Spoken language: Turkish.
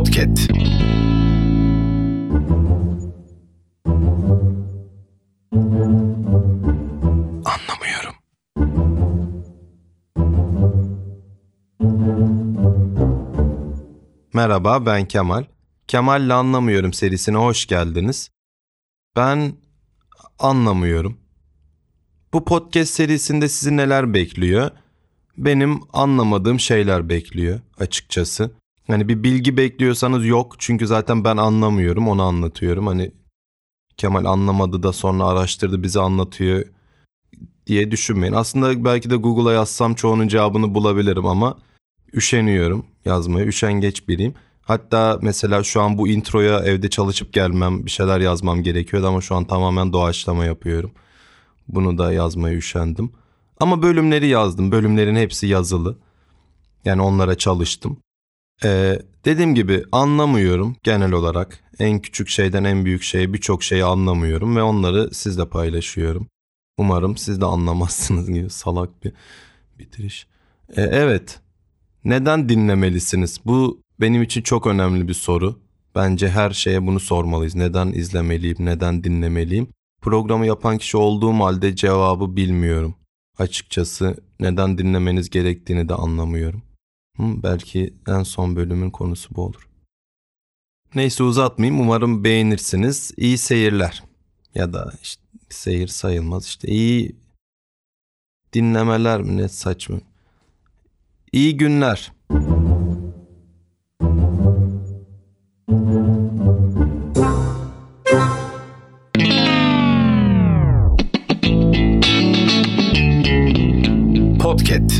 Podcast. Anlamıyorum. Merhaba ben Kemal. Kemal'le Anlamıyorum serisine hoş geldiniz. Ben anlamıyorum. Bu podcast serisinde sizi neler bekliyor? Benim anlamadığım şeyler bekliyor açıkçası. Hani bir bilgi bekliyorsanız yok çünkü zaten ben anlamıyorum onu anlatıyorum. Hani Kemal anlamadı da sonra araştırdı bize anlatıyor diye düşünmeyin. Aslında belki de Google'a yazsam çoğunun cevabını bulabilirim ama üşeniyorum yazmaya. Üşengeç biriyim. Hatta mesela şu an bu introya evde çalışıp gelmem, bir şeyler yazmam gerekiyordu ama şu an tamamen doğaçlama yapıyorum. Bunu da yazmaya üşendim. Ama bölümleri yazdım. Bölümlerin hepsi yazılı. Yani onlara çalıştım. Ee, dediğim gibi anlamıyorum genel olarak. En küçük şeyden en büyük şeye birçok şeyi anlamıyorum ve onları sizle paylaşıyorum. Umarım siz de anlamazsınız gibi salak bir bitiriş. Ee, evet. Neden dinlemelisiniz? Bu benim için çok önemli bir soru. Bence her şeye bunu sormalıyız. Neden izlemeliyim, neden dinlemeliyim? Programı yapan kişi olduğum halde cevabı bilmiyorum. Açıkçası neden dinlemeniz gerektiğini de anlamıyorum. Hı, belki en son bölümün konusu bu olur. Neyse uzatmayayım. Umarım beğenirsiniz. İyi seyirler. Ya da işte seyir sayılmaz. İşte iyi dinlemeler mi ne saçma. İyi günler. Podcast.